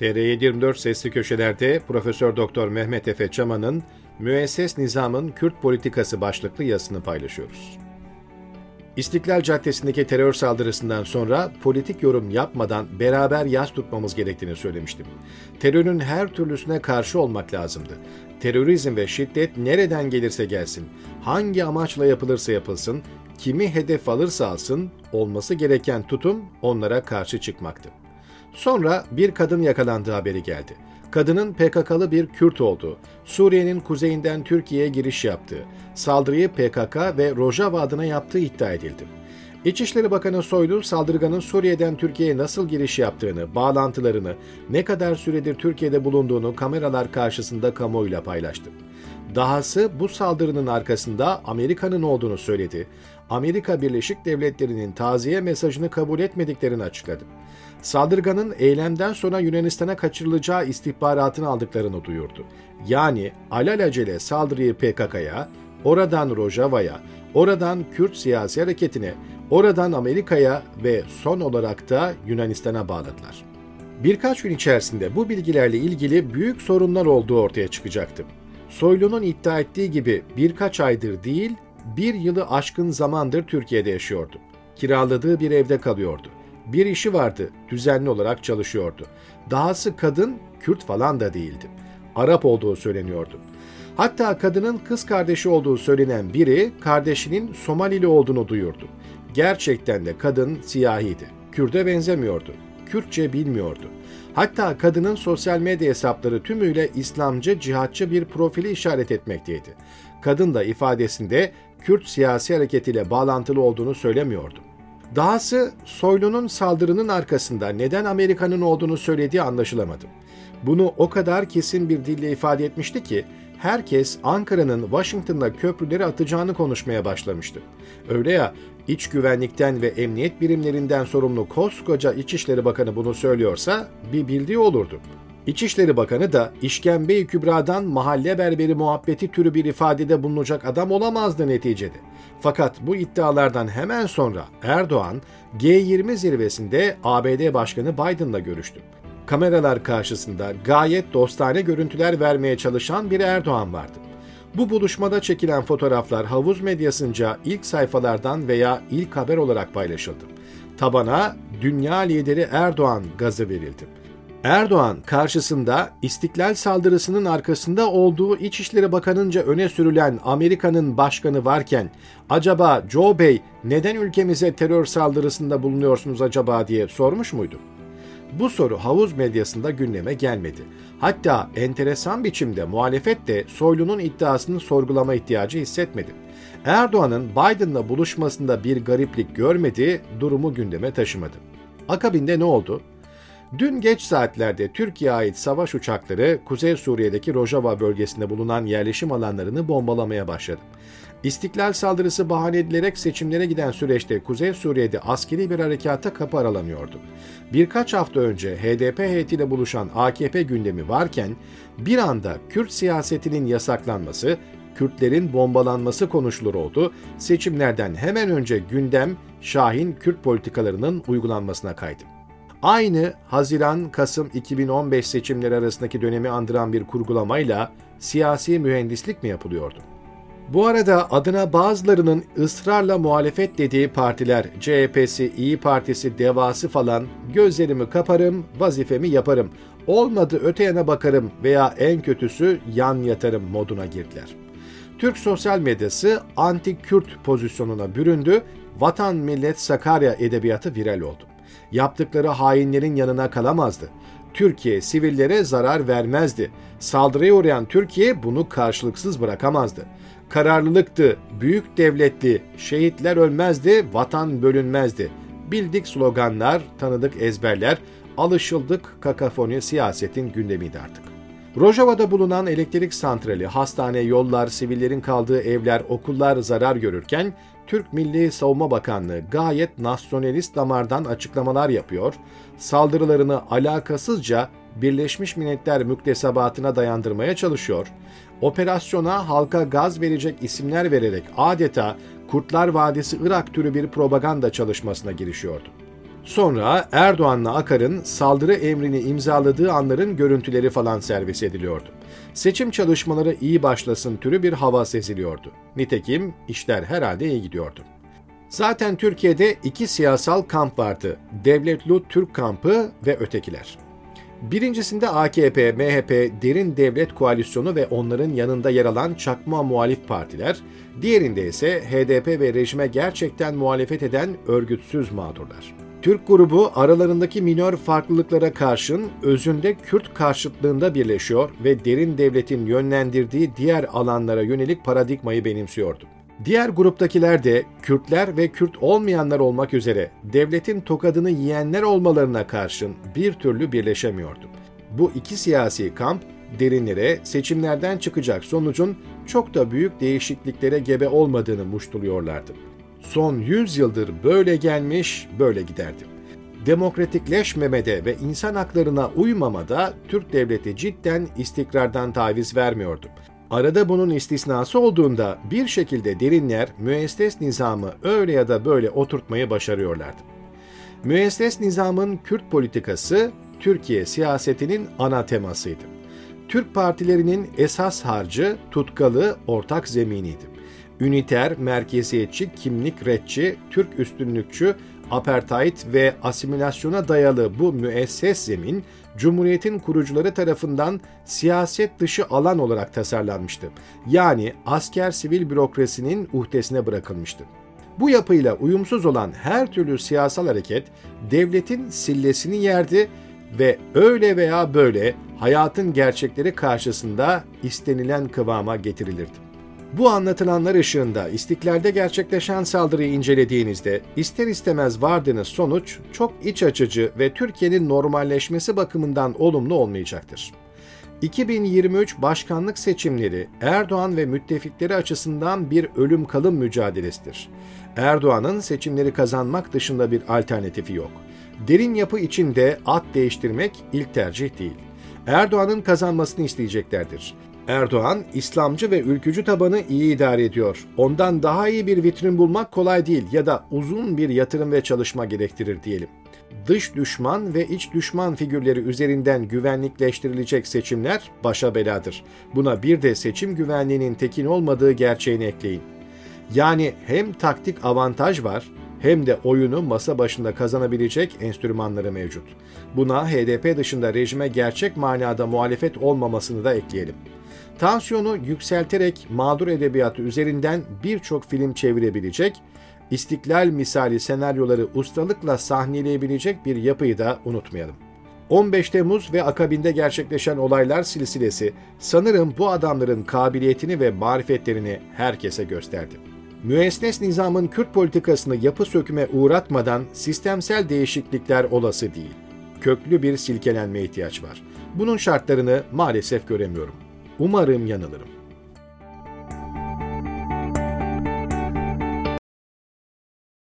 TR724 Sesli Köşeler'de Profesör Doktor Mehmet Efe Çaman'ın Müesses Nizam'ın Kürt Politikası başlıklı yazısını paylaşıyoruz. İstiklal Caddesi'ndeki terör saldırısından sonra politik yorum yapmadan beraber yas tutmamız gerektiğini söylemiştim. Terörün her türlüsüne karşı olmak lazımdı. Terörizm ve şiddet nereden gelirse gelsin, hangi amaçla yapılırsa yapılsın, kimi hedef alırsa alsın, olması gereken tutum onlara karşı çıkmaktı. Sonra bir kadın yakalandığı haberi geldi. Kadının PKK'lı bir Kürt olduğu, Suriye'nin kuzeyinden Türkiye'ye giriş yaptığı, saldırıyı PKK ve Rojava adına yaptığı iddia edildi. İçişleri Bakanı Soylu, saldırganın Suriye'den Türkiye'ye nasıl giriş yaptığını, bağlantılarını, ne kadar süredir Türkiye'de bulunduğunu kameralar karşısında kamuoyuyla paylaştı. Dahası bu saldırının arkasında Amerika'nın olduğunu söyledi. Amerika Birleşik Devletleri'nin taziye mesajını kabul etmediklerini açıkladı. Saldırganın eylemden sonra Yunanistan'a kaçırılacağı istihbaratını aldıklarını duyurdu. Yani alelacele saldırıyı PKK'ya, oradan Rojava'ya, oradan Kürt siyasi hareketine, oradan Amerika'ya ve son olarak da Yunanistan'a bağladılar. Birkaç gün içerisinde bu bilgilerle ilgili büyük sorunlar olduğu ortaya çıkacaktı. Soylu'nun iddia ettiği gibi birkaç aydır değil, bir yılı aşkın zamandır Türkiye'de yaşıyordu. Kiraladığı bir evde kalıyordu. Bir işi vardı, düzenli olarak çalışıyordu. Dahası kadın Kürt falan da değildi. Arap olduğu söyleniyordu. Hatta kadının kız kardeşi olduğu söylenen biri kardeşinin Somalili olduğunu duyurdu. Gerçekten de kadın siyahiydi. Kürt'e benzemiyordu. Kürtçe bilmiyordu. Hatta kadının sosyal medya hesapları tümüyle İslamcı, cihatçı bir profili işaret etmekteydi. Kadın da ifadesinde Kürt siyasi hareketiyle bağlantılı olduğunu söylemiyordu. Dahası Soylu'nun saldırının arkasında neden Amerika'nın olduğunu söylediği anlaşılamadı. Bunu o kadar kesin bir dille ifade etmişti ki herkes Ankara'nın Washington'da köprüleri atacağını konuşmaya başlamıştı. Öyle ya iç güvenlikten ve emniyet birimlerinden sorumlu koskoca İçişleri Bakanı bunu söylüyorsa bir bildiği olurdu. İçişleri Bakanı da işkembe-i kübradan mahalle berberi muhabbeti türü bir ifadede bulunacak adam olamazdı neticede. Fakat bu iddialardan hemen sonra Erdoğan G20 zirvesinde ABD Başkanı Biden'la görüştü. Kameralar karşısında gayet dostane görüntüler vermeye çalışan bir Erdoğan vardı. Bu buluşmada çekilen fotoğraflar havuz medyasınca ilk sayfalardan veya ilk haber olarak paylaşıldı. Tabana dünya lideri Erdoğan gazı verildi. Erdoğan karşısında istiklal saldırısının arkasında olduğu İçişleri Bakanı'nca öne sürülen Amerika'nın başkanı varken acaba Joe Bey neden ülkemize terör saldırısında bulunuyorsunuz acaba diye sormuş muydu? Bu soru havuz medyasında gündeme gelmedi. Hatta enteresan biçimde muhalefet de Soylu'nun iddiasını sorgulama ihtiyacı hissetmedi. Erdoğan'ın Biden'la buluşmasında bir gariplik görmedi, durumu gündeme taşımadı. Akabinde ne oldu? Dün geç saatlerde Türkiye'ye ait savaş uçakları Kuzey Suriye'deki Rojava bölgesinde bulunan yerleşim alanlarını bombalamaya başladı. İstiklal saldırısı bahane edilerek seçimlere giden süreçte Kuzey Suriye'de askeri bir harekata kapı aralanıyordu. Birkaç hafta önce HDP heyetiyle buluşan AKP gündemi varken bir anda Kürt siyasetinin yasaklanması, Kürtlerin bombalanması konuşulur oldu. Seçimlerden hemen önce gündem Şahin Kürt politikalarının uygulanmasına kaydı. Aynı Haziran-Kasım 2015 seçimleri arasındaki dönemi andıran bir kurgulamayla siyasi mühendislik mi yapılıyordu? Bu arada adına bazılarının ısrarla muhalefet dediği partiler, CHP'si, İyi Partisi, Devası falan gözlerimi kaparım, vazifemi yaparım, olmadı öte yana bakarım veya en kötüsü yan yatarım moduna girdiler. Türk sosyal medyası anti-Kürt pozisyonuna büründü, vatan millet Sakarya edebiyatı viral oldu. Yaptıkları hainlerin yanına kalamazdı. Türkiye sivillere zarar vermezdi. Saldırıya uğrayan Türkiye bunu karşılıksız bırakamazdı. Kararlılıktı, büyük devletli, şehitler ölmezdi, vatan bölünmezdi. Bildik sloganlar, tanıdık ezberler, alışıldık kakafoni siyasetin gündemiydi artık. Rojava'da bulunan elektrik santrali, hastane, yollar, sivillerin kaldığı evler, okullar zarar görürken Türk Milli Savunma Bakanlığı gayet nasyonalist damardan açıklamalar yapıyor, saldırılarını alakasızca Birleşmiş Milletler müktesebatına dayandırmaya çalışıyor, operasyona halka gaz verecek isimler vererek adeta Kurtlar Vadisi Irak türü bir propaganda çalışmasına girişiyordu. Sonra Erdoğan'la Akar'ın saldırı emrini imzaladığı anların görüntüleri falan servis ediliyordu. Seçim çalışmaları iyi başlasın türü bir hava seziliyordu. Nitekim işler herhalde iyi gidiyordu. Zaten Türkiye'de iki siyasal kamp vardı. Devletlu Türk kampı ve ötekiler. Birincisinde AKP, MHP, Derin Devlet Koalisyonu ve onların yanında yer alan çakma muhalif partiler, diğerinde ise HDP ve rejime gerçekten muhalefet eden örgütsüz mağdurlar. Türk grubu aralarındaki minör farklılıklara karşın özünde Kürt karşıtlığında birleşiyor ve derin devletin yönlendirdiği diğer alanlara yönelik paradigmayı benimsiyordu. Diğer gruptakiler de Kürtler ve Kürt olmayanlar olmak üzere devletin tokadını yiyenler olmalarına karşın bir türlü birleşemiyordu. Bu iki siyasi kamp derinlere seçimlerden çıkacak sonucun çok da büyük değişikliklere gebe olmadığını muştuluyorlardı. Son 100 yıldır böyle gelmiş, böyle giderdi. Demokratikleşmemede ve insan haklarına uymamada Türk devleti cidden istikrardan taviz vermiyordu. Arada bunun istisnası olduğunda bir şekilde derinler müesses nizamı öyle ya da böyle oturtmayı başarıyorlardı. Müesses nizamın Kürt politikası Türkiye siyasetinin ana temasıydı. Türk partilerinin esas harcı tutkalı ortak zeminiydi. Üniter, merkeziyetçi, kimlik retçi, Türk üstünlükçü, apartheid ve asimilasyona dayalı bu müesses zemin, Cumhuriyet'in kurucuları tarafından siyaset dışı alan olarak tasarlanmıştı. Yani asker-sivil bürokrasinin uhdesine bırakılmıştı. Bu yapıyla uyumsuz olan her türlü siyasal hareket devletin sillesini yerdi ve öyle veya böyle hayatın gerçekleri karşısında istenilen kıvama getirilirdi. Bu anlatılanlar ışığında istiklalde gerçekleşen saldırıyı incelediğinizde ister istemez vardığınız sonuç çok iç açıcı ve Türkiye'nin normalleşmesi bakımından olumlu olmayacaktır. 2023 başkanlık seçimleri Erdoğan ve müttefikleri açısından bir ölüm kalım mücadelesidir. Erdoğan'ın seçimleri kazanmak dışında bir alternatifi yok. Derin yapı içinde at değiştirmek ilk tercih değil. Erdoğan'ın kazanmasını isteyeceklerdir. Erdoğan, İslamcı ve ülkücü tabanı iyi idare ediyor. Ondan daha iyi bir vitrin bulmak kolay değil ya da uzun bir yatırım ve çalışma gerektirir diyelim. Dış düşman ve iç düşman figürleri üzerinden güvenlikleştirilecek seçimler başa beladır. Buna bir de seçim güvenliğinin tekin olmadığı gerçeğini ekleyin. Yani hem taktik avantaj var hem de oyunu masa başında kazanabilecek enstrümanları mevcut. Buna HDP dışında rejime gerçek manada muhalefet olmamasını da ekleyelim. Tansiyonu yükselterek mağdur edebiyatı üzerinden birçok film çevirebilecek, istiklal misali senaryoları ustalıkla sahneleyebilecek bir yapıyı da unutmayalım. 15 Temmuz ve akabinde gerçekleşen olaylar silsilesi sanırım bu adamların kabiliyetini ve marifetlerini herkese gösterdi. Müesses nizamın Kürt politikasını yapı söküme uğratmadan sistemsel değişiklikler olası değil. Köklü bir silkelenme ihtiyaç var. Bunun şartlarını maalesef göremiyorum. Umarım yanılırım.